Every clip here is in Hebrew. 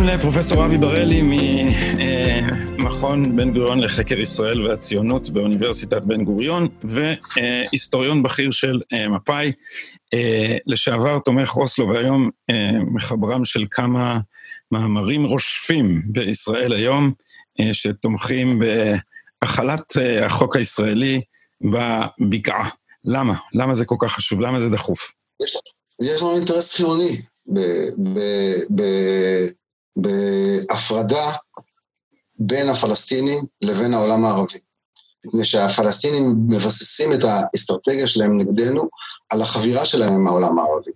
שלום לפרופסור אבי בראלי ממכון בן גוריון לחקר ישראל והציונות באוניברסיטת בן גוריון והיסטוריון בכיר של אה, מפא"י, אה, לשעבר תומך אוסלו והיום אה, מחברם של כמה מאמרים רושפים בישראל היום שתומכים בהחלת החוק הישראלי בבקעה. למה? למה זה כל כך חשוב? למה זה דחוף? יש לנו אינטרס חיוני בהפרדה בין הפלסטינים לבין העולם הערבי. מפני שהפלסטינים מבססים את האסטרטגיה שלהם נגדנו על החבירה שלהם עם העולם הערבי.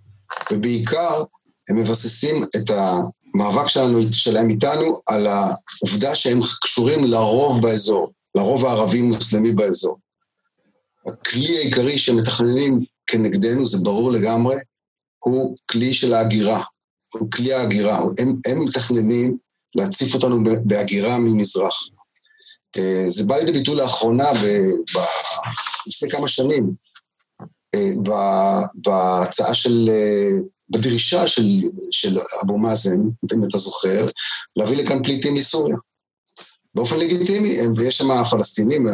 ובעיקר הם מבססים את המאבק שלנו, שלהם איתנו על העובדה שהם קשורים לרוב באזור, לרוב הערבי-מוסלמי באזור. הכלי העיקרי שהם מתכננים כנגדנו, זה ברור לגמרי, הוא כלי של ההגירה. הוא כלי ההגירה. הם, הם מתכננים להציף אותנו בהגירה ממזרח. אה, זה בא לידי ביטוי לאחרונה, ב, ב, לפני כמה שנים, אה, בהצעה של, אה, בדרישה של, של אבו מאזן, אם אתה זוכר, להביא לכאן פליטים מסוריה. באופן לגיטימי, ויש שם פלסטינים,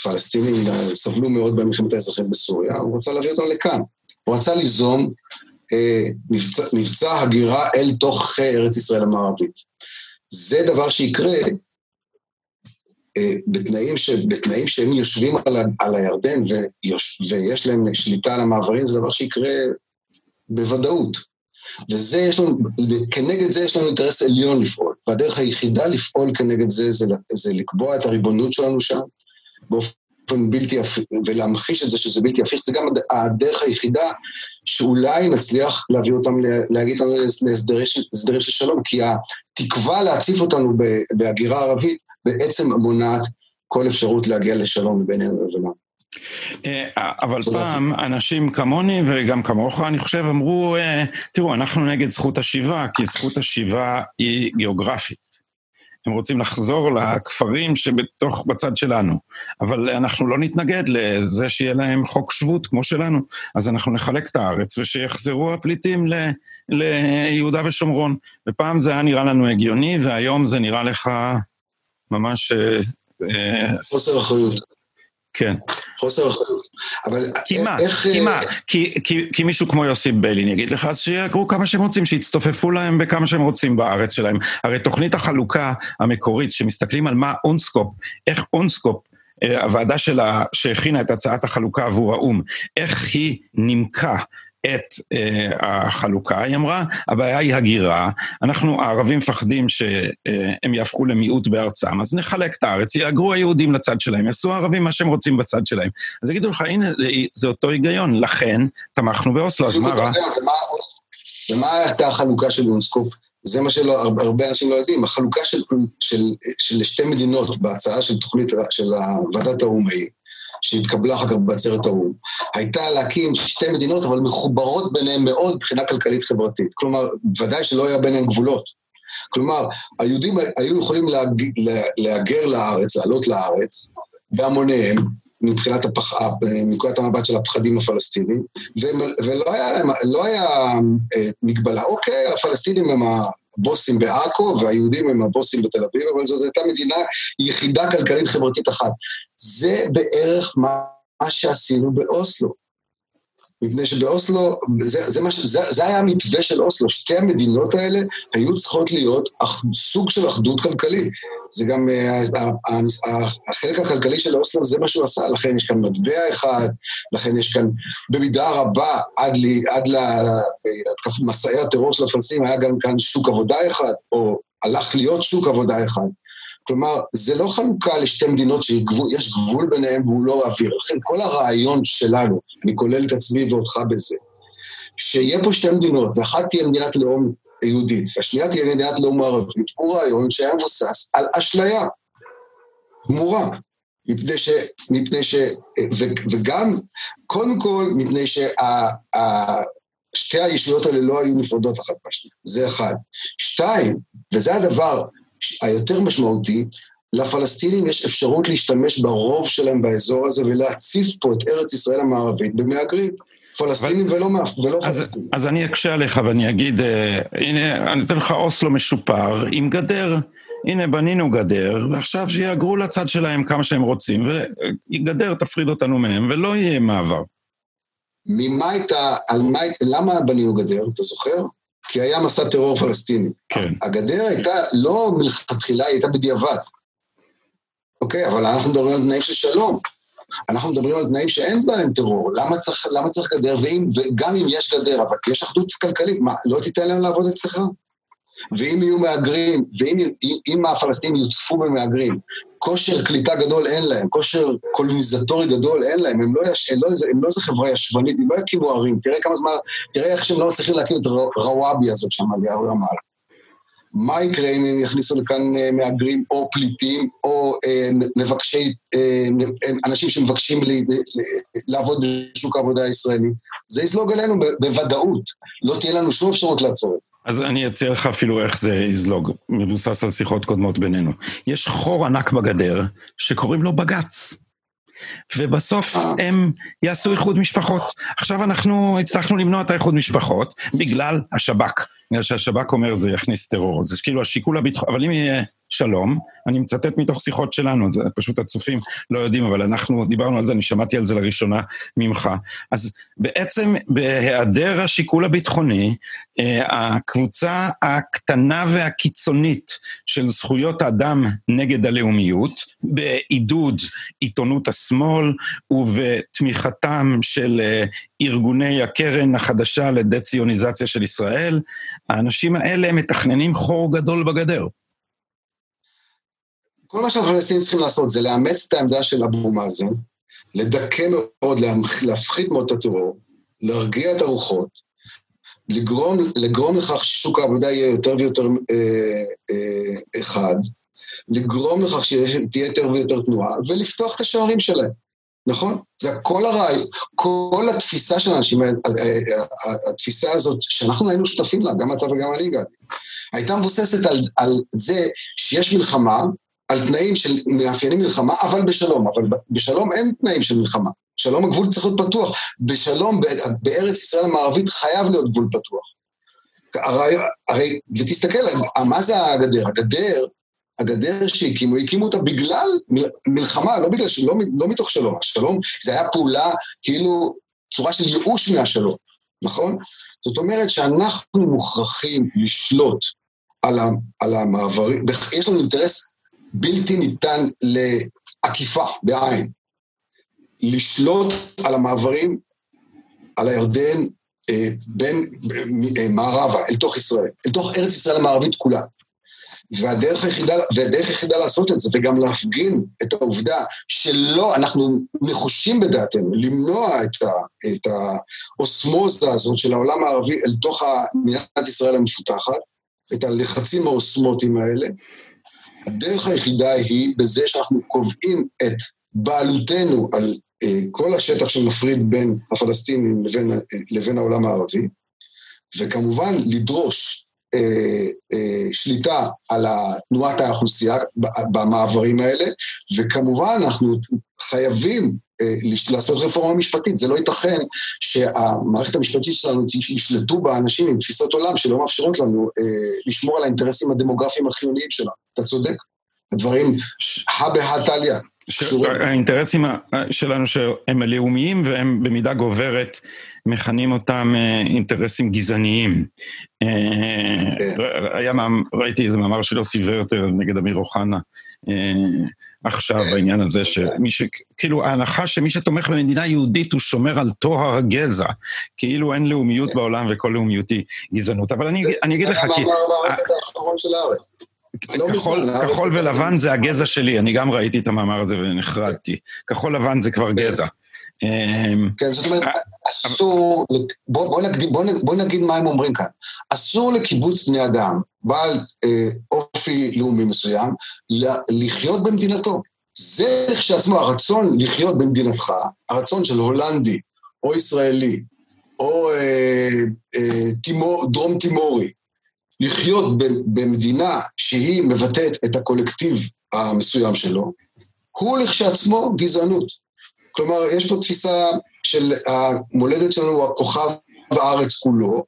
הפלסטינים סבלו מאוד במלחמת האזרחים בסוריה, הוא רצה להביא אותם לכאן. הוא רצה ליזום אה, מבצע, מבצע הגירה אל תוך ארץ ישראל המערבית. זה דבר שיקרה אה, בתנאים, ש, בתנאים שהם יושבים על, ה, על הירדן ויוש, ויש להם שליטה על המעברים, זה דבר שיקרה בוודאות. וזה יש לנו, כנגד זה יש לנו אינטרס עליון לפעול. והדרך היחידה לפעול כנגד זה, זה, זה לקבוע את הריבונות שלנו שם, באופן בלתי הפיך, ולהמחיש את זה שזה בלתי הפיך, זה גם הדרך היחידה שאולי נצליח להביא אותם, להגיד לנו להסדרים של שלום, כי התקווה להציף אותנו בהגירה ערבית בעצם מונעת כל אפשרות להגיע לשלום בינינו לבינם. אה, אבל פעם אנשים כמוני וגם כמוך, אני חושב, אמרו, אה, תראו, אנחנו נגד זכות השיבה, כי זכות השיבה היא גיאוגרפית. הם רוצים לחזור לכפרים שבתוך, בצד שלנו. אבל אנחנו לא נתנגד לזה שיהיה להם חוק שבות כמו שלנו, אז אנחנו נחלק את הארץ ושיחזרו הפליטים ל, ליהודה ושומרון. ופעם זה היה נראה לנו הגיוני, והיום זה נראה לך ממש... אה, חוסר אחריות. כן. חוסר אחריות. אבל כי מה? איך... כי מה? כי, כי, כי מישהו כמו יוסי ביילין יגיד לך, אז שיגרו כמה שהם רוצים, שיצטופפו להם בכמה שהם רוצים בארץ שלהם. הרי תוכנית החלוקה המקורית, שמסתכלים על מה אונסקופ, איך אונסקופ, אה, הוועדה שלה, שהכינה את הצעת החלוקה עבור האו"ם, איך היא נימקה את uh, החלוקה, היא אמרה, הבעיה היא הגירה, אנחנו הערבים מפחדים שהם יהפכו למיעוט בארצם, אז נחלק את הארץ, יאגרו היהודים לצד שלהם, יעשו הערבים מה שהם רוצים בצד שלהם. אז יגידו לך, הנה, זה, זה אותו היגיון, לכן תמכנו באוסלו, אז מה רע? ומה הייתה החלוקה של אונסקופ? זה מה שהרבה אנשים לא יודעים, החלוקה של, של, של שתי מדינות בהצעה של תוכנית של ועדת האו"ם ההיא, שהתקבלה אחר כך בעצרת האו"ם, הייתה להקים שתי מדינות, אבל מחוברות ביניהן מאוד מבחינה כלכלית-חברתית. כלומר, ודאי שלא היה ביניהן גבולות. כלומר, היהודים היו יכולים להג... להגר לארץ, לעלות לארץ, בהמוניהם, מבחינת הפח... מנקודת המבט של הפחדים הפלסטינים, ו... ולא היה, לא היה אה, מגבלה. אוקיי, הפלסטינים הם הבוסים בעכו והיהודים הם הבוסים בתל אביב, אבל זאת הייתה מדינה יחידה כלכלית חברתית אחת. זה בערך מה, מה שעשינו באוסלו. מפני שבאוסלו, זה, זה, מה, זה, זה היה המתווה של אוסלו, שתי המדינות האלה היו צריכות להיות אח, סוג של אחדות כלכלית. זה גם, uh, החלק הכלכלי של אוסלו זה מה שהוא עשה, לכן יש כאן מטבע אחד, לכן יש כאן במידה רבה, עד, לי, עד למסעי הטרור של הפלסטינים היה גם כאן שוק עבודה אחד, או הלך להיות שוק עבודה אחד. כלומר, זה לא חלוקה לשתי מדינות שיש גבול ביניהן והוא לא אוויר. לכן כל הרעיון שלנו, אני כולל את עצמי ואותך בזה, שיהיה פה שתי מדינות, ואחת תהיה מדינת לאום יהודית, והשנייה תהיה מדינת לאום ערבית, הוא רעיון שהיה מבוסס על אשליה גמורה. מפני ש... מפני ש... ו, וגם, קודם כל, מפני ששתי הישויות האלה לא היו נפרדות אחת מהשנייה, זה אחד. שתיים, וזה הדבר היותר משמעותי, לפלסטינים יש אפשרות להשתמש ברוב שלהם באזור הזה ולהציף פה את ארץ ישראל המערבית במהגרים. פלסטינים. ולא, ולא אז, פלסטינים. אז אני אקשה עליך ואני אגיד, uh, הנה, אני אתן לך אוסלו משופר עם גדר. הנה, בנינו גדר, ועכשיו שיהגרו לצד שלהם כמה שהם רוצים, וגדר תפריד אותנו מהם, ולא יהיה מעבר. ממה הייתה, על מה, למה בנינו גדר, אתה זוכר? כי היה מסע טרור פלסטיני. כן. הגדר הייתה לא מלכתחילה, היא הייתה בדיעבד. אוקיי, אבל אנחנו מדברים על תנאים של שלום. אנחנו מדברים על תנאים שאין בהם טרור. למה צריך, למה צריך גדר? ואם, וגם אם יש גדר, אבל יש אחדות כלכלית, מה, לא תיתן להם לעבוד אצלך? ואם יהיו מהגרים, ואם הפלסטינים יוצפו במהגרים, כושר קליטה גדול אין להם, כושר קולוניזטורי גדול אין להם, הם לא, יש, הם לא, הם לא איזה חברה ישבנית, הם לא יקימו ערים, תראה כמה זמן, תראה איך שהם לא מצליחים להקים את רוואבי הזאת שם ליד רמאללה. מה יקרה אם הם יכניסו לכאן אה, מהגרים או פליטים או אה, מבקשי, אה, אנשים שמבקשים לעבוד בשוק העבודה הישראלי? זה יזלוג אלינו בוודאות, לא תהיה לנו שום אפשרות לעצור את זה. אז אני אציע לך אפילו איך זה יזלוג, מבוסס על שיחות קודמות בינינו. יש חור ענק בגדר שקוראים לו בג"ץ. ובסוף. הם יעשו איחוד משפחות. עכשיו אנחנו הצלחנו למנוע את האיחוד משפחות בגלל השב"כ. שהשב"כ אומר זה יכניס טרור. זה כאילו השיקול הביטחוני, אבל אם יהיה שלום, אני מצטט מתוך שיחות שלנו, זה פשוט הצופים לא יודעים, אבל אנחנו דיברנו על זה, אני שמעתי על זה לראשונה ממך. אז בעצם בהיעדר השיקול הביטחוני, אה, הקבוצה הקטנה והקיצונית של זכויות האדם נגד הלאומיות, בעידוד עיתונות השמאל ובתמיכתם של אה, ארגוני הקרן החדשה לדה-ציוניזציה של ישראל, האנשים האלה מתכננים חור גדול בגדר. כל מה שהפלסטינים צריכים לעשות זה לאמץ את העמדה של אבו מאזן, לדכא מאוד, להפחית מאוד את הטרור, להרגיע את הרוחות, לגרום, לגרום לכך ששוק העבודה יהיה יותר ויותר אה, אה, אחד, לגרום לכך שתהיה יותר ויותר תנועה, ולפתוח את השערים שלהם. נכון? זה כל הרעי, כל התפיסה של האנשים, התפיסה הזאת, שאנחנו היינו שותפים לה, גם אתה וגם אני הגעתי, הייתה מבוססת על, על זה שיש מלחמה, על תנאים של מאפיינים מלחמה, אבל בשלום. אבל בשלום אין תנאים של מלחמה. שלום הגבול צריך להיות פתוח. בשלום, בארץ ישראל המערבית חייב להיות גבול פתוח. הרי, הרי ותסתכל, מה זה הגדר? הגדר הגדר שהקימו, הקימו אותה בגלל מלחמה, לא בגלל, לא, לא מתוך שלום. השלום זה היה פעולה, כאילו, צורה של ייאוש מהשלום, נכון? זאת אומרת שאנחנו מוכרחים לשלוט על, ה, על המעברים, יש לנו אינטרס בלתי ניתן לעקיפה, בעין. לשלוט על המעברים, על הירדן, אה, בין אה, מערבה, אל תוך ישראל, אל תוך ארץ ישראל המערבית כולה. והדרך היחידה, והדרך היחידה לעשות את זה, וגם להפגין את העובדה שלא, אנחנו נחושים בדעתנו למנוע את, ה, את האוסמוזה הזאת של העולם הערבי אל תוך מדינת ישראל המפותחת, את הלחצים האוסמוטיים האלה. הדרך היחידה היא בזה שאנחנו קובעים את בעלותנו על אה, כל השטח שמפריד בין הפלסטינים לבין, לבין העולם הערבי, וכמובן לדרוש אה, אה, שליטה על תנועת האוכלוסייה במעברים האלה, וכמובן אנחנו חייבים אה, לעשות רפורמה משפטית. זה לא ייתכן שהמערכת המשפטית שלנו ישלטו באנשים עם תפיסות עולם שלא מאפשרות לנו לשמור על האינטרסים הדמוגרפיים החיוניים שלנו. אתה צודק. הדברים הא בהא תליא. האינטרסים שלנו שהם הלאומיים והם במידה גוברת מכנים אותם אה, אינטרסים גזעניים. אה, כן. היה, ראיתי איזה מאמר של יוסי ורטר נגד אמיר אוחנה אה, עכשיו כן. בעניין הזה, שמי ש... כאילו ההנחה שמי שתומך במדינה יהודית הוא שומר על טוהר הגזע, כאילו אין לאומיות כן. בעולם וכל לאומיות היא גזענות. אבל אני אגיד לך, כי... זה המאמר האחרון של הארץ. לא כחול, כחול ולבן זה הגזע שלי, אני גם ראיתי את המאמר הזה ונחרדתי. כחול לבן זה כבר גזע. אמ, כן, זאת אומרת, אסור, בוא, נגיד, בוא, בוא נגיד מה הם אומרים כאן. אסור לקיבוץ בני אדם, בעל אה, אופי לאומי מסוים, לחיות במדינתו. זה כשלעצמו הרצון לחיות במדינתך, הרצון של הולנדי, או ישראלי, או אה, אה, תימור, דרום תימורי, לחיות במדינה שהיא מבטאת את הקולקטיב המסוים שלו, הוא לכשעצמו גזענות. כלומר, יש פה תפיסה של המולדת שלנו הוא הכוכב הארץ כולו,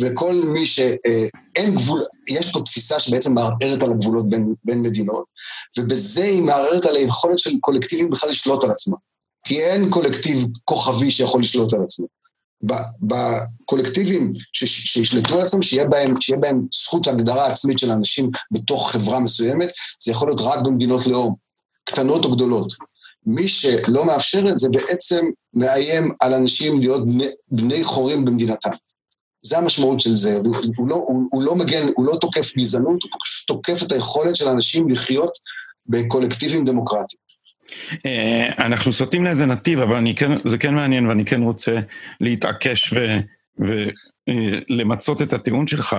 וכל מי שאין גבול, יש פה תפיסה שבעצם מערערת על הגבולות בין, בין מדינות, ובזה היא מערערת על היכולת של קולקטיבים בכלל לשלוט על עצמם. כי אין קולקטיב כוכבי שיכול לשלוט על עצמו. בקולקטיבים שישלטו על עצמם, שיהיה בהם, שיהיה בהם זכות הגדרה עצמית של אנשים בתוך חברה מסוימת, זה יכול להיות רק במדינות לאום, קטנות או גדולות. מי שלא מאפשר את זה בעצם מאיים על אנשים להיות בני, בני חורים במדינתם. זה המשמעות של זה. הוא, הוא, לא, הוא, הוא לא מגן, הוא לא תוקף גזענות, הוא פשוט תוקף את היכולת של אנשים לחיות בקולקטיבים דמוקרטיים. אה, אנחנו סוטים לאיזה נתיב, אבל אני כן, זה כן מעניין ואני כן רוצה להתעקש ו... ולמצות את הטיעון שלך,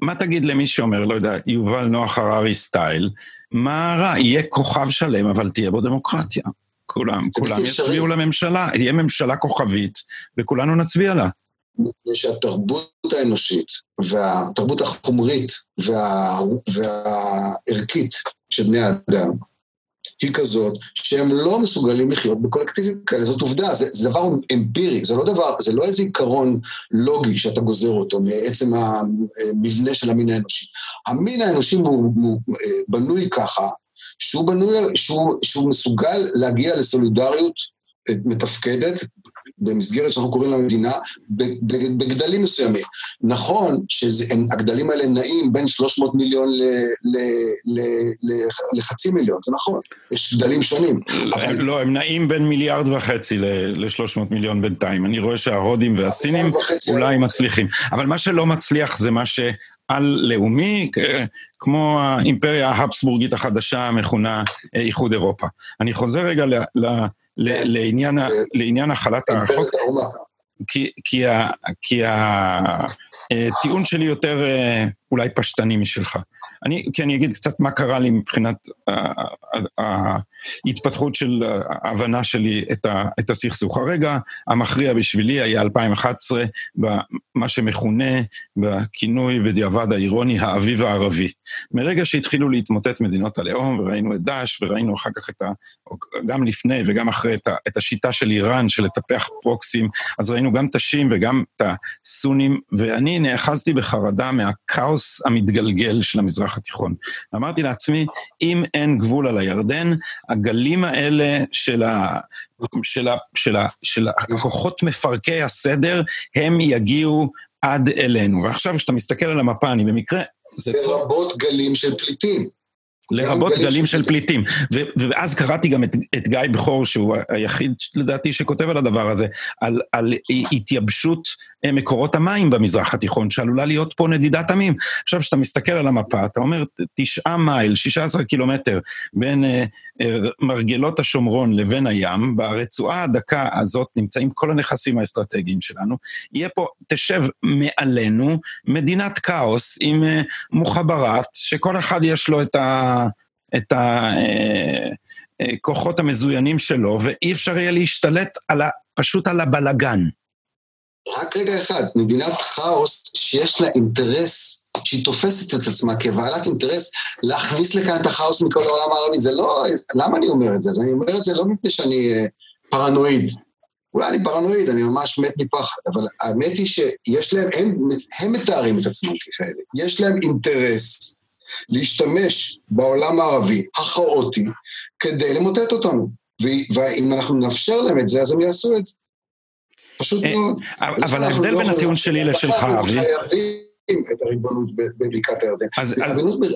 מה תגיד למי שאומר, לא יודע, יובל נוח הררי סטייל, מה רע? יהיה כוכב שלם, אבל תהיה בו דמוקרטיה. כולם, כולם יצביעו לממשלה, יהיה ממשלה כוכבית, וכולנו נצביע לה. מפני שהתרבות האנושית והתרבות החומרית וה... והערכית של בני האדם היא כזאת שהם לא מסוגלים לחיות בקולקטיבים כאלה, זאת עובדה, זה, זה דבר אמפירי, זה לא דבר, זה לא איזה עיקרון לוגי שאתה גוזר אותו מעצם המבנה של המין האנושי. המין האנושי הוא, הוא בנוי ככה, שהוא בנוי, שהוא, שהוא מסוגל להגיע לסולידריות מתפקדת במסגרת שאנחנו קוראים לה מדינה, בגדלים מסוימים. נכון שהגדלים האלה נעים בין 300 מיליון ל, ל, ל, ל, לחצי מיליון, זה נכון, יש גדלים שונים. אבל... לא, הם נעים בין מיליארד וחצי ל-300 מיליון בינתיים. אני רואה שההודים והסינים אולי מצליחים. אבל מה שלא מצליח זה מה ש... על-לאומי, כמו האימפריה ההבסבורגית החדשה המכונה אה, איחוד אירופה. אני חוזר רגע ל... ל. לעניין, לעניין החלת כן, החוק. כי, כי, כי הטיעון שלי יותר אה, אולי פשטני משלך. אני, כי אני אגיד קצת מה קרה לי מבחינת ההתפתחות של ההבנה שלי את, ה, את הסכסוך. הרגע המכריע בשבילי היה 2011, במה שמכונה בכינוי בדיעבד האירוני האביב הערבי. מרגע שהתחילו להתמוטט מדינות הלאום, וראינו את דאעש, וראינו אחר כך את ה... גם לפני וגם אחרי את, ה, את השיטה של איראן, של לטפח פרוקסים, אז ראינו גם את השיעים וגם את הסונים, ואני נאחזתי בחרדה מהכאוס המתגלגל של המזרח התיכון. אמרתי לעצמי, אם אין גבול על הירדן, הגלים האלה של, ה, של, ה, של, ה, של הכוחות מפרקי הסדר, הם יגיעו עד אלינו. ועכשיו, כשאתה מסתכל על המפה, אני במקרה... לרבות גלים של פליטים. לרבות גלים של פליטים. ואז קראתי גם את, את גיא בכור, שהוא היחיד לדעתי שכותב על הדבר הזה, על, על התייבשות אה, מקורות המים במזרח התיכון, שעלולה להיות פה נדידת עמים. עכשיו, כשאתה מסתכל על המפה, אתה אומר, תשעה מייל, 16 קילומטר, בין אה, אה, מרגלות השומרון לבין הים, ברצועה הדקה הזאת נמצאים כל הנכסים האסטרטגיים שלנו. יהיה פה, תשב מעלינו, מדינת כאוס עם אה, מוחברת, שכל אחד יש לו את ה... את הכוחות אה, אה, המזוינים שלו, ואי אפשר יהיה להשתלט על ה, פשוט על הבלגן. רק רגע אחד, מדינת כאוס שיש לה אינטרס, שהיא תופסת את עצמה כבעלת אינטרס להכניס לכאן את הכאוס מכל העולם הערבי, זה לא... למה אני אומר את זה? אני אומר את זה לא מפני שאני אה, פרנואיד. אולי אני פרנואיד, אני ממש מת מפחד, אבל האמת היא שיש להם, הם, הם מתארים את עצמם ככאלה, יש להם אינטרס להשתמש בעולם הערבי הכאוטי כדי למוטט אותנו. ואם אנחנו נאפשר להם את זה, אז הם יעשו את זה. פשוט אה, מאוד. אבל ההבדל לא בין הטיעון שלי לשלך, אבי... את הריבונות בבקעת הירדן. אז...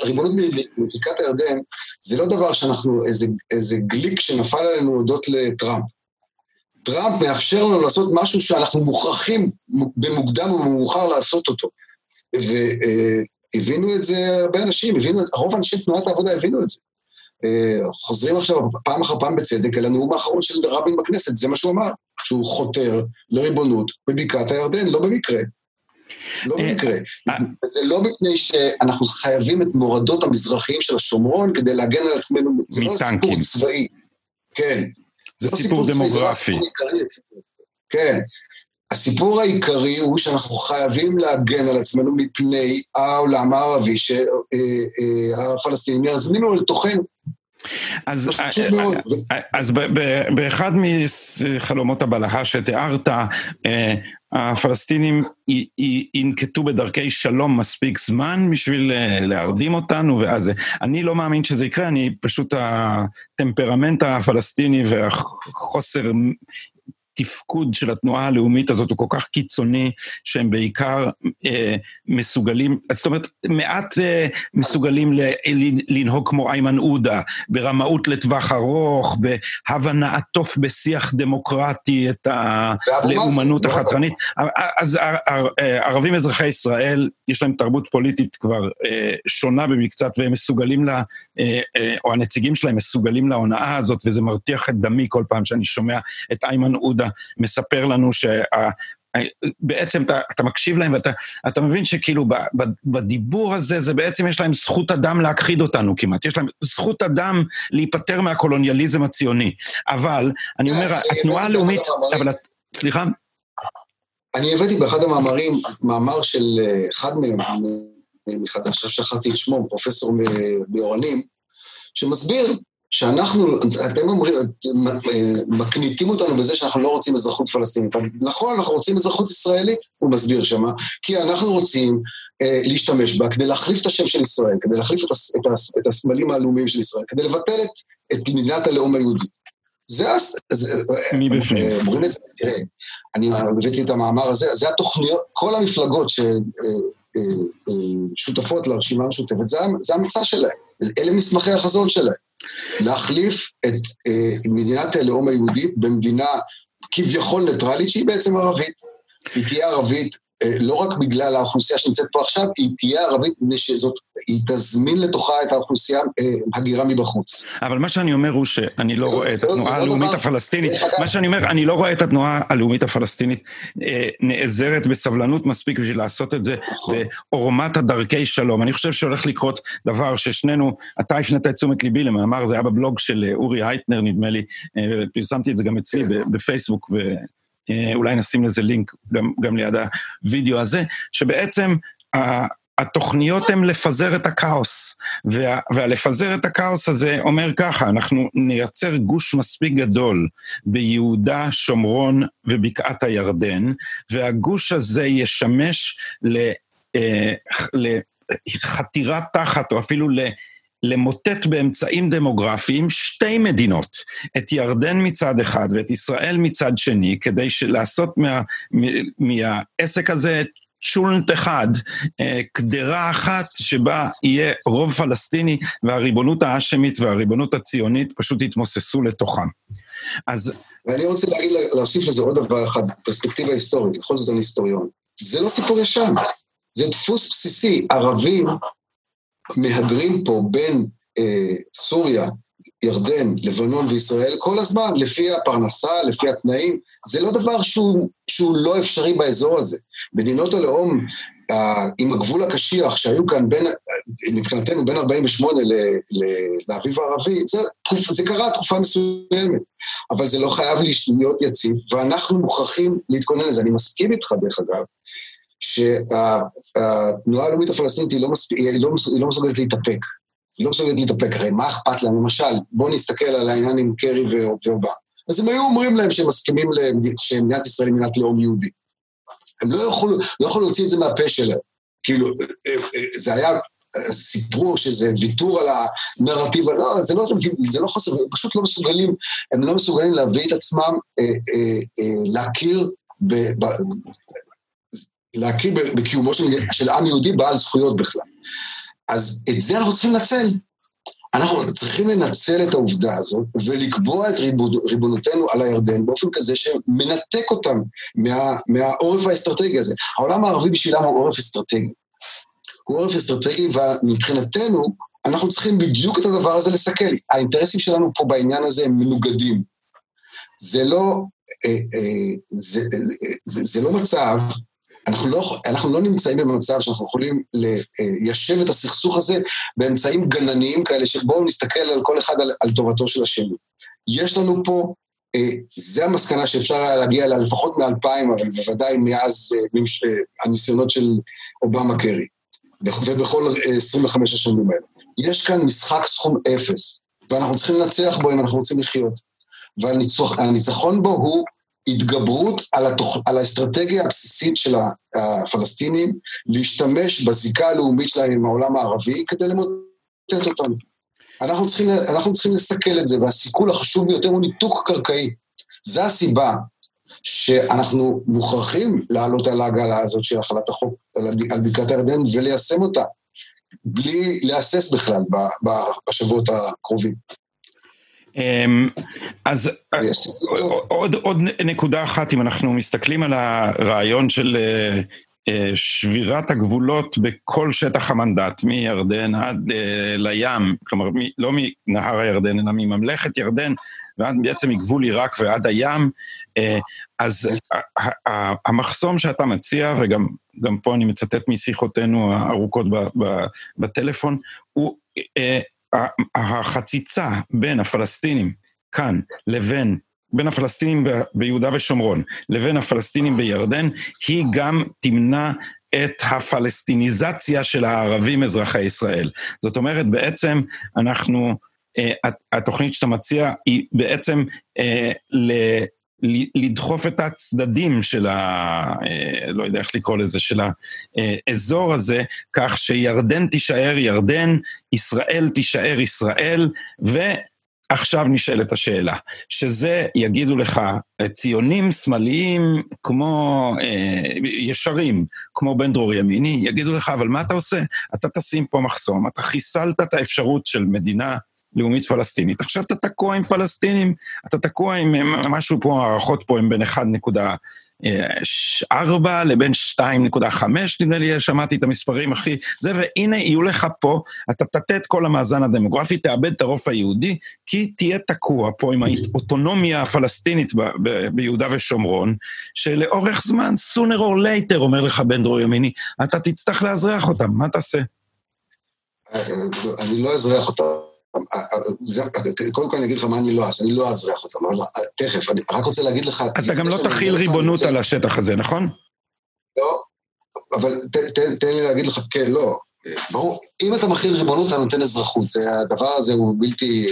הריבונות בבקעת הירדן זה לא דבר שאנחנו, איזה, איזה גליק שנפל עלינו הודות לטראמפ. טראמפ מאפשר לנו לעשות משהו שאנחנו מוכרחים במוקדם ובמאוחר לעשות אותו. אה, הבינו את זה הרבה אנשים, הבינו, רוב אנשי תנועת העבודה הבינו את זה. אה, חוזרים עכשיו פעם אחר פעם בצדק אל הנאום האחרון של רבין בכנסת, זה מה שהוא אמר, שהוא חותר לריבונות בבקעת הירדן, לא במקרה. לא אה, במקרה. אה, זה לא מפני שאנחנו חייבים את מורדות המזרחיים של השומרון כדי להגן על עצמנו, זה לא סיפור צבאי. כן. זה סיפור דמוגרפי. כן. הסיפור העיקרי הוא שאנחנו חייבים להגן על עצמנו מפני העולם הערבי שהפלסטינים יזמינו לתוכנו. אז, אז באחד מחלומות הבלהה שתיארת, הפלסטינים ינקטו בדרכי שלום מספיק זמן בשביל להרדים אותנו, ואז אני לא מאמין שזה יקרה, אני פשוט הטמפרמנט הפלסטיני והחוסר התפקוד של התנועה הלאומית הזאת הוא כל כך קיצוני, שהם בעיקר אה, מסוגלים, זאת אומרת, מעט אה, מסוגלים ל, לנהוג כמו איימן עודה, ברמאות לטווח ארוך, בהבא נעטוף בשיח דמוקרטי את הלאומנות החתרנית. אז ערבים אזרחי ישראל, יש להם תרבות פוליטית כבר אה, שונה במקצת, והם מסוגלים לה, אה, אה, או הנציגים שלהם מסוגלים להונאה הזאת, וזה מרתיח את דמי כל פעם שאני שומע את איימן עודה מספר לנו שה... בעצם אתה, אתה מקשיב להם ואתה אתה מבין שכאילו ב, ב, בדיבור הזה, זה בעצם יש להם זכות אדם להכחיד אותנו כמעט. יש להם זכות אדם להיפטר מהקולוניאליזם הציוני. אבל, אני אומר, התנועה הלאומית... אבל... סליחה? אני הבאתי באחד המאמרים, מאמר של אה, אחד מהם, מחדש, שכחתי את שמו, פרופסור באורנים, שמסביר שאנחנו, אתם אומרים, מקניטים אותנו בזה שאנחנו לא רוצים אזרחות פלסטינית. נכון, אנחנו רוצים אזרחות ישראלית, הוא מסביר שמה, כי אנחנו רוצים אה, להשתמש בה כדי להחליף את השם של ישראל, כדי להחליף את, הס, את, הס, את הסמלים הלאומיים של ישראל, כדי לבטל את, את מדינת הלאום היהודי. זה, זה, מי בפנים? אה, אומרים את זה, תראה, אני הבאתי את המאמר הזה, זה התוכניות, כל המפלגות ששותפות אה, אה, לרשימה המשותפת, זה, זה המצע שלהם, אלה מסמכי החזון שלהם. להחליף את אה, מדינת הלאום היהודית במדינה כביכול ניטרלית, שהיא בעצם ערבית. היא תהיה ערבית אה, לא רק בגלל האוכלוסייה שנמצאת פה עכשיו, היא תהיה ערבית מפני שזאת, היא תזמין לתוכה את האוכלוסייה אה, הגירה מבחוץ. אבל מה שאני אומר הוא שאני לא רואה את התנועה לא הלאומית הפלסטינית, מה שאני אומר, אני לא רואה את התנועה הלאומית הפלסטינית אה, נעזרת בסבלנות מספיק בשביל לעשות את זה נכון. בעורמת הדרכי שלום. אני חושב שהולך לקרות דבר ששנינו, אתה הפנית את תשומת ליבי למאמר, זה היה בבלוג של אורי הייטנר, נדמה לי, פרסמתי את זה גם אצלי כן. בפייסבוק, אה, אולי נשים לזה לינק גם, גם ליד הוידאו הזה, שבעצם התוכניות הן לפזר את הכאוס, וה, והלפזר את הכאוס הזה אומר ככה, אנחנו נייצר גוש מספיק גדול ביהודה, שומרון ובקעת הירדן, והגוש הזה ישמש ל... אה, לחתירה תחת, או אפילו למוטט באמצעים דמוגרפיים שתי מדינות, את ירדן מצד אחד ואת ישראל מצד שני, כדי לעשות מה, מהעסק הזה צ'ולנט אחד, אה, קדרה אחת שבה יהיה רוב פלסטיני והריבונות האשמית והריבונות הציונית פשוט יתמוססו לתוכם. אז... ואני רוצה להגיד, להוסיף לזה עוד דבר אחד, פרספקטיבה היסטורית, בכל זאת אני היסטוריון. זה לא סיפור ישן, זה דפוס בסיסי. ערבים מהגרים פה בין אה, סוריה, ירדן, לבנון וישראל כל הזמן, לפי הפרנסה, לפי התנאים. זה לא דבר שהוא, שהוא לא אפשרי באזור הזה. מדינות הלאום אה, עם הגבול הקשיח שהיו כאן בין, מבחינתנו בין 48' לאביב הערבי, זה, זה קרה תקופה מסוימת, אבל זה לא חייב להיות יציב, ואנחנו מוכרחים להתכונן לזה. אני מסכים איתך, דרך אגב, שהתנועה הלאומית הפלסטינית היא לא, מספ... היא, לא, היא לא מסוגלת להתאפק. היא לא מסוגלת להתאפק, הרי מה אכפת להם? למשל, בואו נסתכל על העניין עם קרי ואובמה. אז הם היו אומרים להם שהם מסכימים שמדינת ישראל היא מדינת לאום יהודי. הם לא יכולו, לא יכולו להוציא את זה מהפה שלהם. כאילו, אה, אה, זה היה, סיפרו שזה ויתור על הנרטיב, לא, זה לא, זה לא חוסר, הם פשוט לא מסוגלים, הם לא מסוגלים להביא את עצמם, אה, אה, אה, להכיר ב, ב, להכיר בקיומו של, של עם יהודי בעל זכויות בכלל. אז את זה אנחנו צריכים לנצל. אנחנו צריכים לנצל את העובדה הזאת ולקבוע את ריבונותנו על הירדן באופן כזה שמנתק אותם מה, מהעורף האסטרטגי הזה. העולם הערבי בשבילם הוא עורף אסטרטגי. הוא עורף אסטרטגי, ומבחינתנו אנחנו צריכים בדיוק את הדבר הזה לסכל. האינטרסים שלנו פה בעניין הזה הם מנוגדים. זה לא, אה, אה, זה, זה, זה, זה לא מצב אנחנו לא, אנחנו לא נמצאים במצב שאנחנו יכולים ליישב את הסכסוך הזה באמצעים גנניים כאלה, שבואו נסתכל על כל אחד על, על טובתו של השני. יש לנו פה, אה, זה המסקנה שאפשר היה להגיע אליה לפחות מ-2000, אבל בוודאי מאז אה, אה, הניסיונות של אובמה קרי, ובכל 25 השנים האלה. יש כאן משחק סכום אפס. ואנחנו צריכים לנצח בו אם אנחנו רוצים לחיות. והניצחון בו הוא התגברות על, התוכ... על האסטרטגיה הבסיסית של הפלסטינים להשתמש בזיקה הלאומית שלהם עם העולם הערבי כדי למוטט אותנו. אנחנו צריכים, אנחנו צריכים לסכל את זה, והסיכול החשוב ביותר הוא ניתוק קרקעי. זו הסיבה שאנחנו מוכרחים לעלות על העגלה הזאת של החלת החוק על בקעת הירדן וליישם אותה, בלי להסס בכלל בשבועות הקרובים. אמ, אז עוד, עוד נקודה אחת, אם אנחנו מסתכלים על הרעיון של אה, אה, שבירת הגבולות בכל שטח המנדט, מירדן עד אה, לים, כלומר לא מנהר הירדן, אלא מממלכת ירדן ועד בעצם מגבול עיראק ועד הים, אז המחסום שאתה מציע, וגם פה אני מצטט משיחותינו הארוכות בטלפון, הוא החציצה בין הפלסטינים כאן לבין, בין הפלסטינים ביהודה ושומרון לבין הפלסטינים בירדן, היא גם תמנע את הפלסטיניזציה של הערבים אזרחי ישראל. זאת אומרת, בעצם אנחנו, אה, התוכנית שאתה מציע היא בעצם אה, ל... לדחוף את הצדדים של ה... אה, לא יודע איך לקרוא לזה, של האזור הזה, כך שירדן תישאר ירדן, ישראל תישאר ישראל, ועכשיו נשאלת השאלה, שזה יגידו לך ציונים שמאליים כמו אה, ישרים, כמו בן דרור ימיני, יגידו לך, אבל מה אתה עושה? אתה תשים פה מחסום, אתה חיסלת את האפשרות של מדינה לאומית פלסטינית. עכשיו אתה תקוע עם פלסטינים, אתה תקוע עם משהו פה, הערכות פה הם בין 1.4 לבין 2.5, נדמה לי, שמעתי את המספרים הכי... זה, והנה יהיו לך פה, אתה תטה את כל המאזן הדמוגרפי, תאבד את הרוב היהודי, כי תהיה תקוע פה עם האוטונומיה הפלסטינית ב- ב- ביהודה ושומרון, שלאורך זמן, sooner or later, אומר לך בן דרור ימיני, אתה תצטרך לאזרח אותם, מה תעשה? אני לא אזרח אותם. קודם כל אני אגיד לך מה אני לא אעשה, אני לא אאזרח אותם, אבל תכף, אני רק רוצה להגיד לך... אז אתה גם לא תכיל ריבונות על השטח הזה, נכון? לא, אבל תן לי להגיד לך כן, לא. ברור, אם אתה מכיל ריבונות, אתה נותן אזרחות. הדבר הזה הוא בלתי...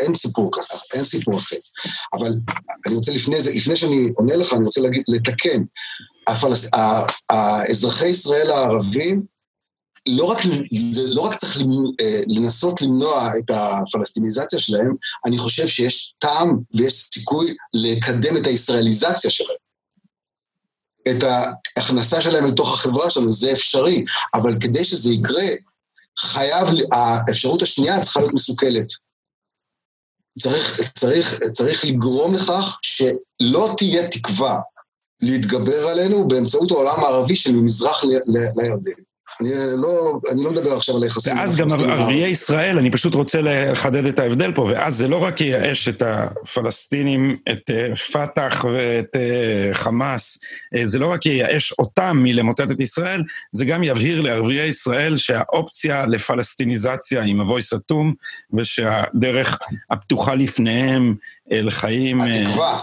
אין סיפור ככה, אין סיפור אחר. אבל אני רוצה לפני זה, לפני שאני עונה לך, אני רוצה להגיד, לתקן. האזרחי ישראל הערבים לא רק, זה לא רק צריך אה, לנסות למנוע את הפלסטיניזציה שלהם, אני חושב שיש טעם ויש סיכוי לקדם את הישראליזציה שלהם. את ההכנסה שלהם לתוך החברה שלנו, זה אפשרי, אבל כדי שזה יקרה, חייב, האפשרות השנייה צריכה להיות מסוכלת. צריך, צריך, צריך לגרום לכך שלא תהיה תקווה להתגבר עלינו באמצעות העולם הערבי שממזרח לירדן. אני לא, אני לא מדבר עכשיו על היחסים. ואז גם ערביי ישראל, אני פשוט רוצה לחדד את ההבדל פה, ואז זה לא רק ייאש את הפלסטינים, את אה, פת"ח ואת אה, חמאס, אה, זה לא רק ייאש אותם מלמוטט את ישראל, זה גם יבהיר לערביי ישראל שהאופציה לפלסטיניזציה היא מבוי סתום, ושהדרך הפתוחה לפניהם אל חיים... התקווה,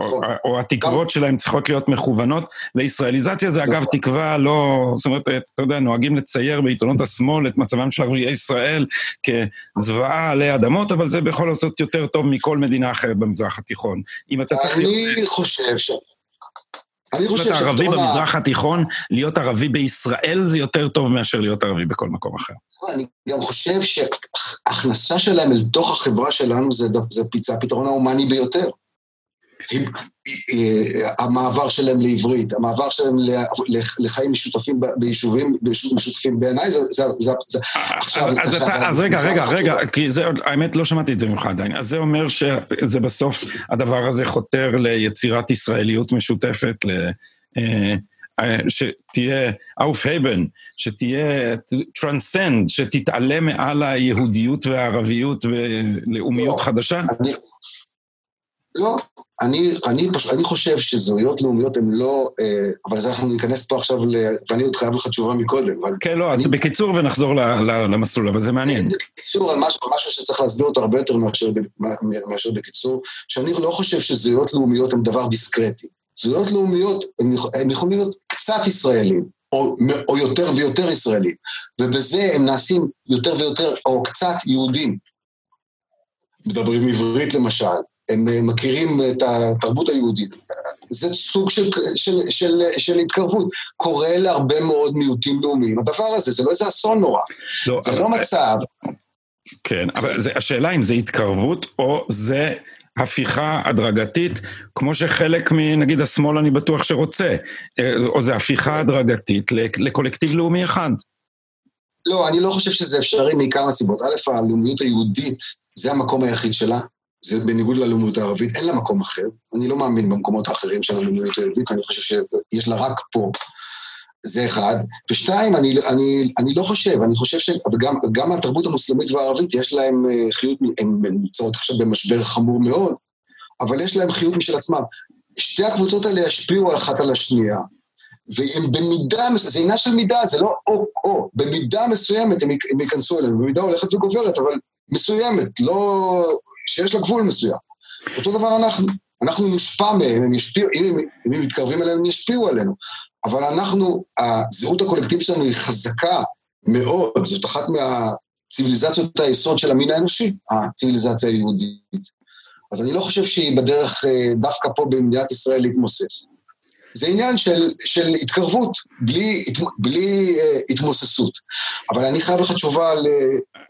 או, או התקוות שלהם צריכות להיות מכוונות לישראליזציה, זה אגב תקווה לא, זאת אומרת, אתה יודע, נוהגים לצייר בעיתונות השמאל את מצבם של ערביי ישראל כזוועה עלי אדמות, אבל זה בכל זאת יותר טוב מכל מדינה אחרת במזרח התיכון. אם אתה צריך... אני חושב ש... אני חושב להיות ערבי במזרח התיכון, להיות ערבי בישראל זה יותר טוב מאשר להיות ערבי בכל מקום אחר. אני גם חושב שהכנסה שלהם אל תוך החברה שלנו זה, זה, זה הפתרון ההומני ביותר. אה, המעבר שלהם לעברית, המעבר שלהם לחיים משותפים ביישובים משותפים בעיניי, זה, זה, זה, זה עכשיו... אז, אתה, אז רגע, רגע, רגע, כי זה, האמת לא שמעתי את זה ממך עדיין. אז זה אומר שזה בסוף, הדבר הזה חותר ליצירת ישראליות משותפת, ל... אה, אה, שתהיה אופהייבן, שתהיה transcend, שתתעלה מעל היהודיות והערביות ולאומיות לא, חדשה? אני, לא, אני, אני, אני חושב שזהויות לאומיות הן לא, אה, אבל אז אנחנו ניכנס פה עכשיו, ל, ואני עוד חייב לך תשובה מקודם. אבל כן, לא, אני, אז בקיצור ונחזור ל, ל, למסלול, אבל זה מעניין. בקיצור, על משהו, משהו שצריך להסביר אותו הרבה יותר מאשר, מאשר בקיצור, שאני לא חושב שזהויות לאומיות הן דבר דיסקרטי. זהויות לאומיות, הן יכולים להיות קצת ישראלים, או, או יותר ויותר ישראלים, ובזה הם נעשים יותר ויותר, או קצת יהודים. מדברים עברית למשל, הם אה, מכירים את התרבות היהודית. זה סוג של, של, של, של התקרבות. קורה להרבה מאוד מיעוטים לאומיים. הדבר הזה, זה לא איזה אסון נורא. לא, זה אבל... לא מצב... כן, אבל זה, השאלה אם זה התקרבות או זה הפיכה הדרגתית, כמו שחלק מנגיד השמאל אני בטוח שרוצה, אה, או זה הפיכה הדרגתית לקולקטיב לאומי אחד. לא, אני לא חושב שזה אפשרי מכמה סיבות. א', הלאומיות היהודית, זה המקום היחיד שלה, זה בניגוד ללאומיות הערבית, אין לה מקום אחר. אני לא מאמין במקומות האחרים של הלאומיות היהודית, אני חושב שיש לה רק פה. זה אחד. ושתיים, אני, אני, אני לא חושב, אני חושב שגם התרבות המוסלמית והערבית, יש להם אה, חיות, הן נמצאות עכשיו במשבר חמור מאוד, אבל יש להם חיות משל עצמם. שתי הקבוצות האלה ישפיעו אחת על השנייה, והם במידה, זה עניין של מידה, זה לא או-או, במידה מסוימת הם ייכנסו אלינו, במידה הולכת וגוברת, אבל מסוימת, לא... שיש לה גבול מסוים. אותו דבר אנחנו, אנחנו נושפע מהם, הם ישפיעו, אם הם, אם הם מתקרבים אלינו, הם ישפיעו עלינו. אבל אנחנו, הזהות הקולקטיבית שלנו היא חזקה מאוד, זאת אחת מהציוויליזציות היסוד של המין האנושי, הציוויליזציה היהודית. אז אני לא חושב שהיא בדרך אה, דווקא פה במדינת ישראל להתמוסס. זה עניין של, של התקרבות, בלי, בלי uh, התמוססות. אבל אני חייב לך תשובה על...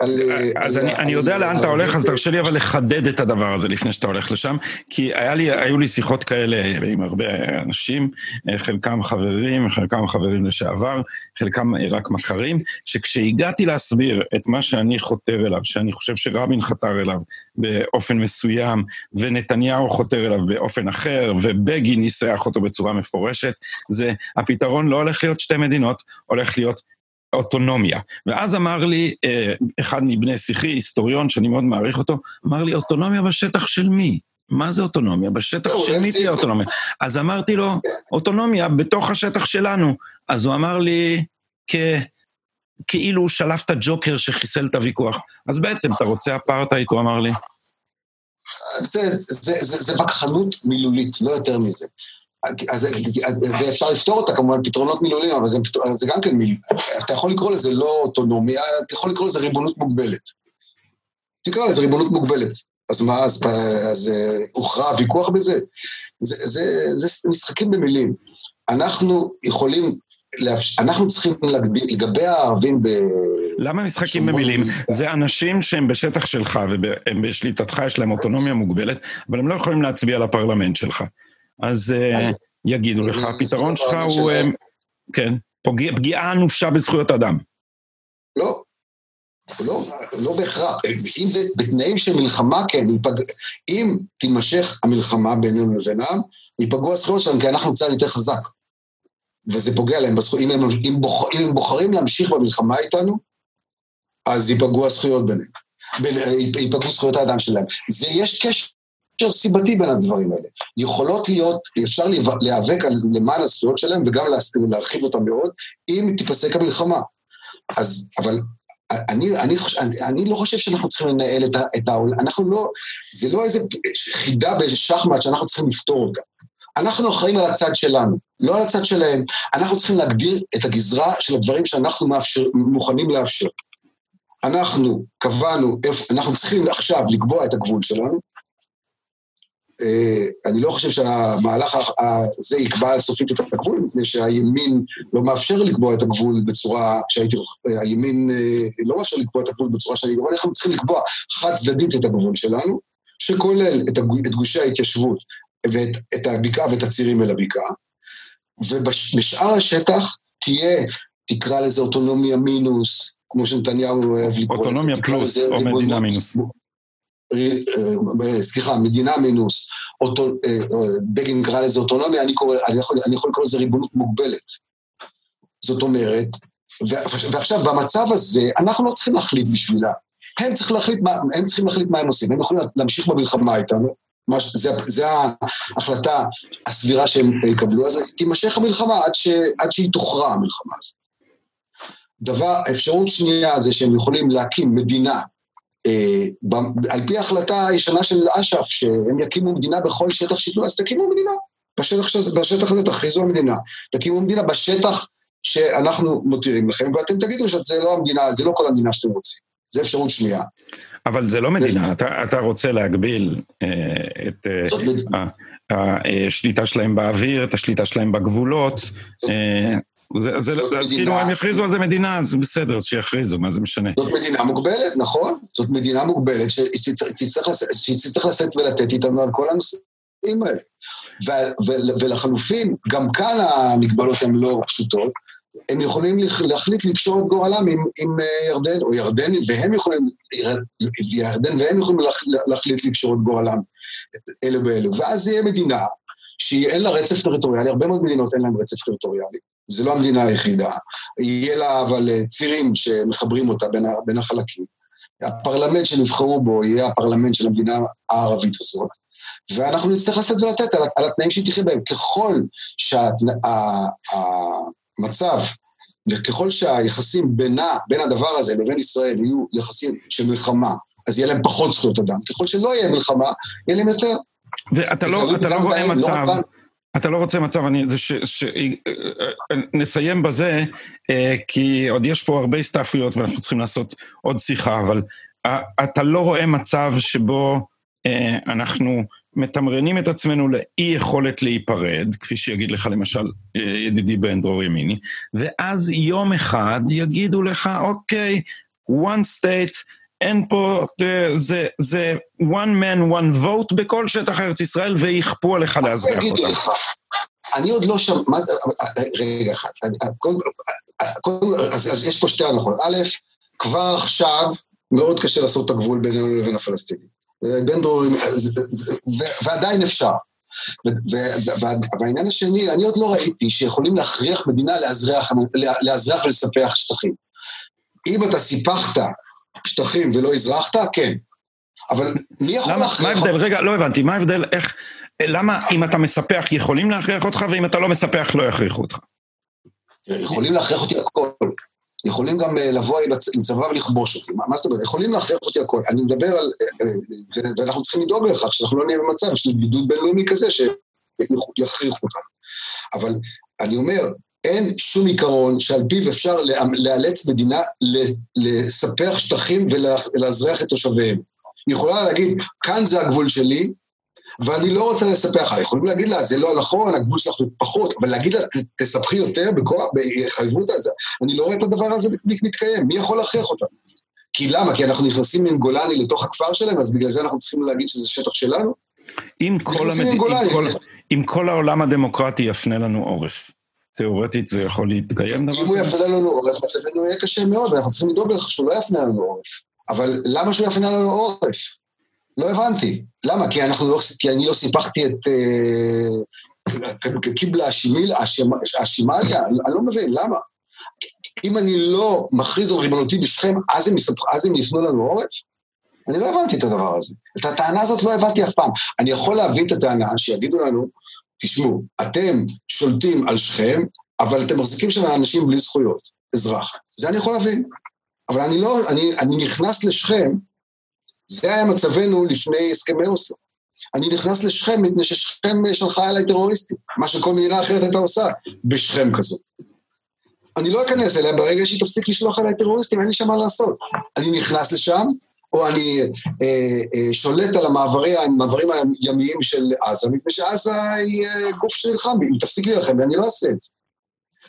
על אז על, אני, על, אני יודע לאן אתה הולך, אז תרשה לי אבל לחדד את הדבר הזה לפני שאתה הולך לשם, כי לי, היו לי שיחות כאלה עם הרבה אנשים, אה, חלקם חברים, חלקם חברים לשעבר, חלקם רק מכרים, שכשהגעתי להסביר את מה שאני חותר אליו, שאני חושב שרבין חתר אליו באופן מסוים, ונתניהו חותר אליו באופן אחר, ובגין ניסח אותו בצורה מפורשת, זה הפתרון לא הולך להיות שתי מדינות, הולך להיות אוטונומיה. ואז אמר לי אה, אחד מבני שיחי, היסטוריון שאני מאוד מעריך אותו, אמר לי, אוטונומיה בשטח של מי? מה זה אוטונומיה? בשטח של מי תהיה אוטונומיה? אז אמרתי לו, אוטונומיה בתוך השטח שלנו. אז הוא אמר לי, כ... כאילו הוא שלף את הג'וקר שחיסל את הוויכוח. אז בעצם, אתה רוצה אפרטהייד? הוא אמר לי. זה, זה, זה, זה וכחנות מילולית, לא יותר מזה. אז, אז, ואפשר לפתור אותה כמובן פתרונות מילוליים, אבל זה, זה גם כן מיל... אתה יכול לקרוא לזה לא אוטונומיה, אתה יכול לקרוא לזה ריבונות מוגבלת. תקרא לזה ריבונות מוגבלת. אז מה, אז, אז אה, הוכרע הוויכוח בזה? זה, זה, זה משחקים במילים. אנחנו יכולים. אנחנו צריכים להגדיל, לגבי הערבים ב... למה משחקים במילים? זה אנשים שהם בשטח שלך והם בשליטתך, יש להם אוטונומיה מוגבלת, אבל הם לא יכולים להצביע לפרלמנט שלך. אז אה, יגידו לך, הפתרון שלך הוא, אה, כן, פגיעה אנושה בזכויות אדם. לא, לא, לא בהכרח. אם זה בתנאים של מלחמה, כן, ייפג... אם תימשך המלחמה בינינו לבינם, ייפגעו הזכויות שלהם, כי אנחנו צעד יותר חזק. וזה פוגע להם בזכויות. אם, אם, בוח, אם הם בוחרים להמשיך במלחמה איתנו, אז ייפגעו הזכויות ביניהם. בין, ייפגעו זכויות האדם שלהם. זה, יש קשר קשר סיבתי בין הדברים האלה. יכולות להיות, אפשר להיאבק למען הזכויות שלהם וגם להרחיב אותם מאוד, אם תיפסק המלחמה. אז, אבל אני, אני, אני, אני לא חושב שאנחנו צריכים לנהל את, את העולם, אנחנו לא, זה לא איזה חידה בשחמט שאנחנו צריכים לפתור אותה. אנחנו אחראים על הצד שלנו, לא על הצד שלהם. אנחנו צריכים להגדיר את הגזרה של הדברים שאנחנו מאפשר, מוכנים לאפשר. אנחנו קבענו, אנחנו צריכים עכשיו לקבוע את הגבול שלנו, אני לא חושב שהמהלך הזה יקבע סופית את הגבול, מפני שהימין לא מאפשר לקבוע את הגבול בצורה שהייתי... הימין אה, לא מאפשר לקבוע את הגבול בצורה שהייתי... אבל אנחנו צריכים לקבוע חד צדדית את הגבול שלנו, שכולל את, את גושי ההתיישבות ואת הבקעה ואת הצירים אל הבקעה, ובשאר השטח תהיה, תקרא לזה אוטונומיה מינוס, כמו שנתניהו אוהב לקרוא לזה. אוטונומיה פלוס, או מדינה מינוס. אה, אה, סליחה, מדינה מינוס, אה, בגין קרא לזה אוטונומיה, אני, קורא, אני, יכול, אני יכול לקרוא לזה ריבונות מוגבלת. זאת אומרת, ועכשיו במצב הזה, אנחנו לא צריכים להחליט בשבילה. הם צריכים להחליט מה, הם צריכים להחליט מה הם עושים, הם יכולים להמשיך במלחמה איתנו, זה, זה ההחלטה הסבירה שהם יקבלו, אז תימשך המלחמה עד, ש, עד שהיא תוכרע המלחמה הזאת. דבר, אפשרות שנייה זה שהם יכולים להקים מדינה על פי ההחלטה הישנה של אש"ף, שהם יקימו מדינה בכל שטח שיתנו, אז תקימו מדינה. בשטח, בשטח הזה תכריזו המדינה. תקימו מדינה בשטח שאנחנו מותירים לכם, ואתם תגידו שזה לא המדינה, זה לא כל המדינה שאתם רוצים. זו אפשרות שנייה. אבל זה לא מדינה, אתה, אתה רוצה להגביל אה, את אה, השליטה שלהם באוויר, את השליטה שלהם בגבולות. אה, זה, זה, אז כאילו הם יכריזו על זה מדינה, אז בסדר, אז שיכריזו, מה זה משנה? זאת מדינה מוגבלת, נכון? זאת מדינה מוגבלת שתצטרך לשאת ולתת איתנו על כל הנושאים האלה. ולחלופין, גם כאן המגבלות הן לא פשוטות, הם יכולים להחליט לקשור את גורלם עם, עם אה, ירדן, או ירדן, והם יכולים, ירדן והם יכולים להחליט לקשור את גורלם אלו באלו. ואז יהיה מדינה שאין לה רצף טריטוריאלי, הרבה מאוד מדינות אין להן רצף טריטוריאלי, זו לא המדינה היחידה. יהיה לה אבל אה, צירים שמחברים אותה בין, בין החלקים. הפרלמנט שנבחרו בו יהיה הפרלמנט של המדינה הערבית הזאת, ואנחנו נצטרך לשאת ולתת על, על התנאים שהיא תחיה בהם. ככל שהמצב, ככל שהיחסים בינה, בין הדבר הזה לבין ישראל יהיו יחסים של מלחמה, אז יהיה להם פחות זכויות אדם. ככל שלא יהיה מלחמה, יהיה להם יותר. ואתה לא, אתה לא רואה לא מצב, לא אתה לא רוצה מצב, אני, זה ש, ש, נסיים בזה, אה, כי עוד יש פה הרבה הסתעפויות ואנחנו צריכים לעשות עוד שיחה, אבל אה, אתה לא רואה מצב שבו אה, אנחנו מתמרנים את עצמנו לאי יכולת להיפרד, כפי שיגיד לך למשל ידידי בן דרור ימיני, ואז יום אחד יגידו לך, אוקיי, one state, אין פה, זה, זה one man, one vote בכל שטח ארץ ישראל, ויכפו עליך לאזרח אותם. אני עוד לא שם, מה זה, רגע אחד, אז יש פה שתי הנחות. א', כבר עכשיו מאוד קשה לעשות את הגבול בינינו לבין הפלסטינים. בין דרורים, ועדיין אפשר. והעניין השני, אני עוד לא ראיתי שיכולים להכריח מדינה לאזרח ולספח שטחים. אם אתה סיפחת שטחים ולא אזרחת, כן. אבל מי יכול להכריח... מה ההבדל? רגע, לא הבנתי. מה ההבדל? איך... למה אם אתה מספח יכולים להכריח אותך, ואם אתה לא מספח לא יכריחו אותך? יכולים להכריח אותי הכל. יכולים גם אה, לבוא עם צבא ולכבוש אותי. מה, זאת אומרת? יכולים להכריח אותי הכל. אני מדבר על... אה, אה, ואנחנו צריכים לדאוג לכך שאנחנו לא נהיה במצב של בידוד בינלאומי כזה שיכריחו אותנו. אבל אני אומר, אין שום עיקרון שעל פיו אפשר לאלץ מדינה לספח שטחים ולאזרח את תושביהם. היא יכולה להגיד, כאן זה הגבול שלי, ואני לא רוצה לספח לה. יכולים להגיד לה, זה לא נכון, הגבול שלך הוא פחות, אבל להגיד לה, תספחי יותר בכוח, בהתחייבות על זה, אני לא רואה את הדבר הזה מתקיים. מי יכול להכריח אותה? כי למה? כי אנחנו נכנסים עם גולני לתוך הכפר שלהם, אז בגלל זה אנחנו צריכים להגיד שזה שטח שלנו? אם כל, המד... עם כל... אם כל העולם הדמוקרטי יפנה לנו עורף, תיאורטית זה יכול להתקיים דבר כזה? אם הוא יפנה לנו עורף, מצבנו יהיה קשה מאוד, ואנחנו צריכים לדאוג לכך שהוא לא יפנה לנו עורף. אבל למה שהוא יפנה לנו עורף? לא הבנתי. למה? כי, לא, כי אני לא סיפחתי את אה, קיבלה השימליה? אני לא מבין, למה? אם אני לא מכריז על ריבונותי בשכם, אז הם, אז הם יפנו לנו עורף? אני לא הבנתי את הדבר הזה. את הטענה הזאת לא הבנתי אף פעם. אני יכול להבין את הטענה שיגידו לנו, תשמעו, אתם שולטים על שכם, אבל אתם מחזיקים שם אנשים בלי זכויות, אזרח. זה אני יכול להבין. אבל אני לא, אני, אני נכנס לשכם, זה היה מצבנו לפני הסכמי אוסלו. אני נכנס לשכם מפני ששכם שלחה אליי טרוריסטים, מה שכל מדינה אחרת הייתה עושה בשכם כזאת. אני לא אכנס אליה ברגע שהיא תפסיק לשלוח אליי טרוריסטים, אין לי שם מה לעשות. אני נכנס לשם, או אני אה, אה, שולט על המעברי, המעברים הימיים של עזה, מפני שעזה היא אה, גוף שנלחם בי, אם תפסיק להילחם, ואני לא אעשה את זה.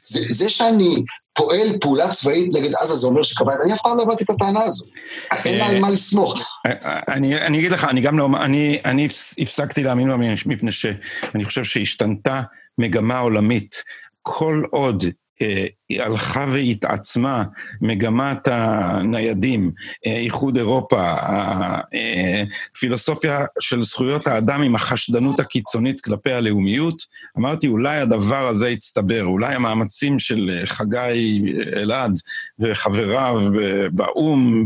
זה. זה שאני פועל פעולה צבאית נגד עזה, זה אומר שקבעת, אני אף פעם לא הבנתי את הטענה הזו. אין לה על מה לסמוך. אני, אני אגיד לך, אני גם לא, אני, אני הפסקתי להאמין בה מפני שאני חושב שהשתנתה מגמה עולמית. כל עוד אה, הלכה והתעצמה מגמת הניידים, אה, איחוד אירופה, הפילוסופיה אה, של זכויות האדם עם החשדנות הקיצונית כלפי הלאומיות, אמרתי, אולי הדבר הזה יצטבר, אולי המאמצים של חגי אלעד וחבריו באו"ם,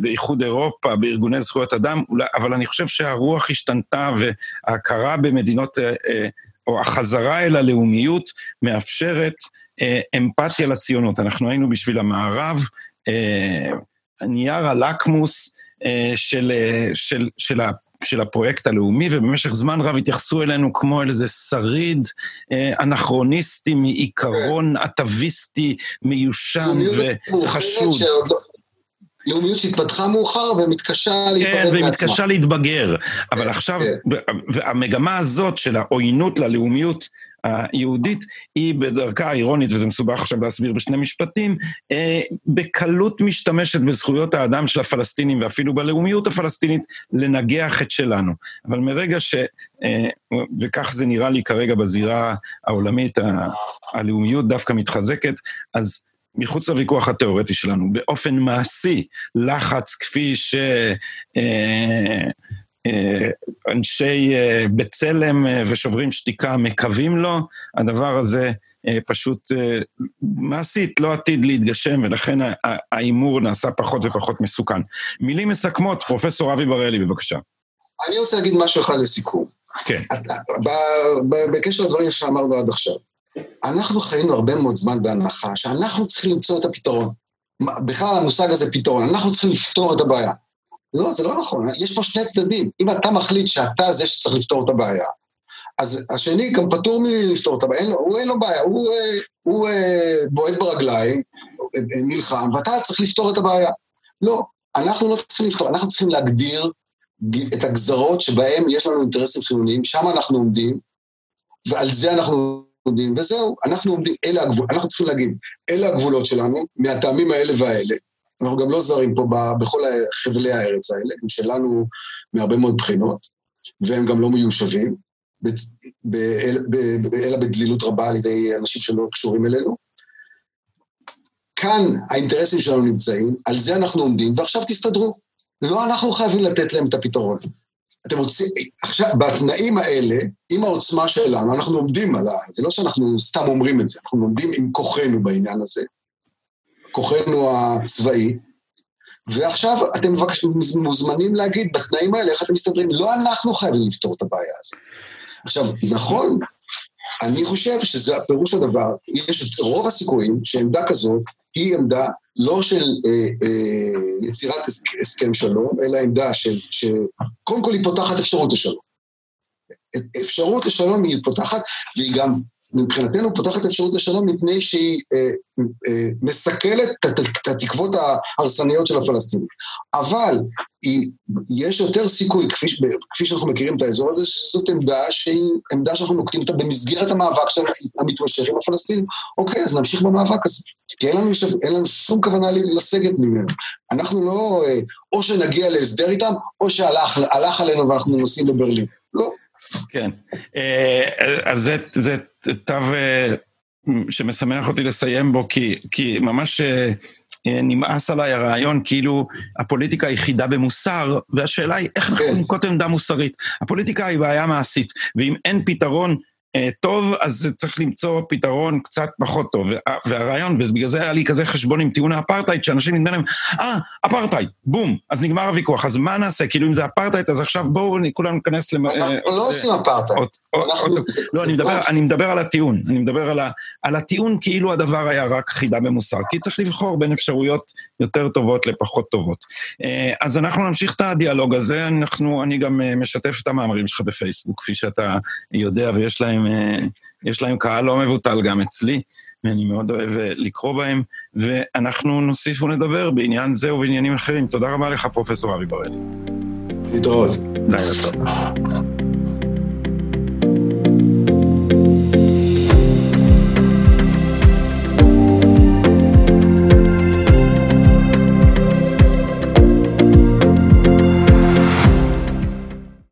באיחוד אירופה, בארגוני זכויות אדם, אולי, אבל אני חושב שהרוח השתנתה וההכרה במדינות... או החזרה אל הלאומיות מאפשרת אה, אמפתיה לציונות. אנחנו היינו בשביל המערב, אה, נייר הלקמוס אה, של, אה, של, של, של הפרויקט הלאומי, ובמשך זמן רב התייחסו אלינו כמו אל איזה שריד אה, אנכרוניסטי מעיקרון אטביסטי מיושן וחשוד. לא- לאומיות שהתפתחה מאוחר ומתקשה להיפרד מעצמה. כן, והיא מתקשה להתבגר. אבל כן, עכשיו, כן. המגמה הזאת של העוינות ללאומיות היהודית היא בדרכה האירונית, וזה מסובך עכשיו להסביר בשני משפטים, אה, בקלות משתמשת בזכויות האדם של הפלסטינים ואפילו בלאומיות הפלסטינית לנגח את שלנו. אבל מרגע ש... אה, וכך זה נראה לי כרגע בזירה העולמית, הלאומיות דווקא מתחזקת, אז מחוץ לוויכוח התיאורטי שלנו, באופן מעשי, לחץ כפי ש... אה, אנשי אה, בצלם ושוברים שתיקה מקווים לו, הדבר הזה פשוט מעשית לא עתיד להתגשם, ולכן ההימור נעשה פחות ופחות מסוכן. מילים מסכמות, פרופסור אבי בראלי, בבקשה. אני רוצה להגיד משהו אחד לסיכום. כן. בקשר לדברים שאמרנו עד עכשיו. אנחנו חיינו הרבה מאוד זמן בהנחה שאנחנו צריכים למצוא את הפתרון. בכלל המושג הזה פתרון, אנחנו צריכים לפתור את הבעיה. לא, זה לא נכון, יש פה שני צדדים. אם אתה מחליט שאתה זה שצריך לפתור את הבעיה, אז השני גם פטור מלפתור את הבעיה, הוא אין לו בעיה, הוא, אה, הוא, אה, בועט ברגליים, אה, נלחם, ואתה צריך לפתור את הבעיה. לא, אנחנו לא צריכים לפתור, אנחנו צריכים להגדיר את הגזרות שבהן יש לנו אינטרסים חיוניים, שם אנחנו עומדים, ועל זה אנחנו עומדים, וזהו, אנחנו עומדים, אלה הגבולות, אנחנו צריכים להגיד, אלה הגבולות שלנו, מהטעמים האלה והאלה. אנחנו גם לא זרים פה בכל חבלי הארץ האלה, הם שלנו מהרבה מאוד בחינות, והם גם לא מיושבים, אלא בדלילות רבה על ידי אנשים שלא קשורים אלינו. כאן האינטרסים שלנו נמצאים, על זה אנחנו עומדים, ועכשיו תסתדרו. לא אנחנו חייבים לתת להם את הפתרון. אתם רוצים, עכשיו, בתנאים האלה, עם העוצמה שלנו, אנחנו עומדים על ה... זה לא שאנחנו סתם אומרים את זה, אנחנו עומדים עם כוחנו בעניין הזה, כוחנו הצבאי, ועכשיו אתם מבקש, מוזמנים להגיד בתנאים האלה איך אתם מסתדרים. לא אנחנו חייבים לפתור את הבעיה הזאת. עכשיו, נכון, אני חושב שזה הפירוש הדבר, יש את רוב הסיכויים שעמדה כזאת היא עמדה לא של אה, אה, יצירת הסכם שלום, אלא עמדה של, שקודם כל היא פותחת אפשרות לשלום. אפשרות לשלום היא פותחת, והיא גם מבחינתנו פותחת אפשרות לשלום מפני שהיא אה, אה, מסכלת את התקוות ההרסניות של הפלסטינים. אבל היא, יש יותר סיכוי, כפי, כפי שאנחנו מכירים את האזור הזה, שזאת עמדה שהיא עמדה שאנחנו נוקטים אותה במסגרת המאבק של המתמשך עם הפלסטינים. אוקיי, אז נמשיך במאבק הזה. כי אין לנו, אין לנו שום כוונה לסגת ממנו. אנחנו לא, אה, או שנגיע להסדר איתם, או שהלך עלינו ואנחנו נוסעים לברלין. לא. כן. אה, אז זה, זה תו אה, שמשמח אותי לסיים בו, כי, כי ממש אה, נמאס עליי הרעיון כאילו הפוליטיקה היחידה במוסר, והשאלה היא איך אנחנו כן. ננקוט עמדה מוסרית. הפוליטיקה היא בעיה מעשית, ואם אין פתרון טוב, אז צריך למצוא פתרון קצת פחות טוב. והרעיון, ובגלל זה היה לי כזה חשבון עם טיעון האפרטהייד, שאנשים נדמה להם, אה, אפרטהייד, בום, אז נגמר הוויכוח, אז מה נעשה? כאילו אם זה אפרטהייד, אז עכשיו בואו כולנו ניכנס למ... אנחנו לא עושים אפרטהייד. לא, אני מדבר על הטיעון, אני מדבר על הטיעון כאילו הדבר היה רק חידה במוסר, כי צריך לבחור בין אפשרויות יותר טובות לפחות טובות. אה, אז אנחנו נמשיך את הדיאלוג הזה, אני גם אה, משתף את המאמרים שלך בפייסבוק, כפי שאתה יודע, ויש להם... להם, אה, יש להם קהל לא מבוטל גם אצלי, ואני מאוד אוהב אה, לקרוא בהם, ואנחנו נוסיף ונדבר בעניין זה ובעניינים אחרים. תודה רבה לך, פרופ' אבי בראלי. להתראות. לילה טוב.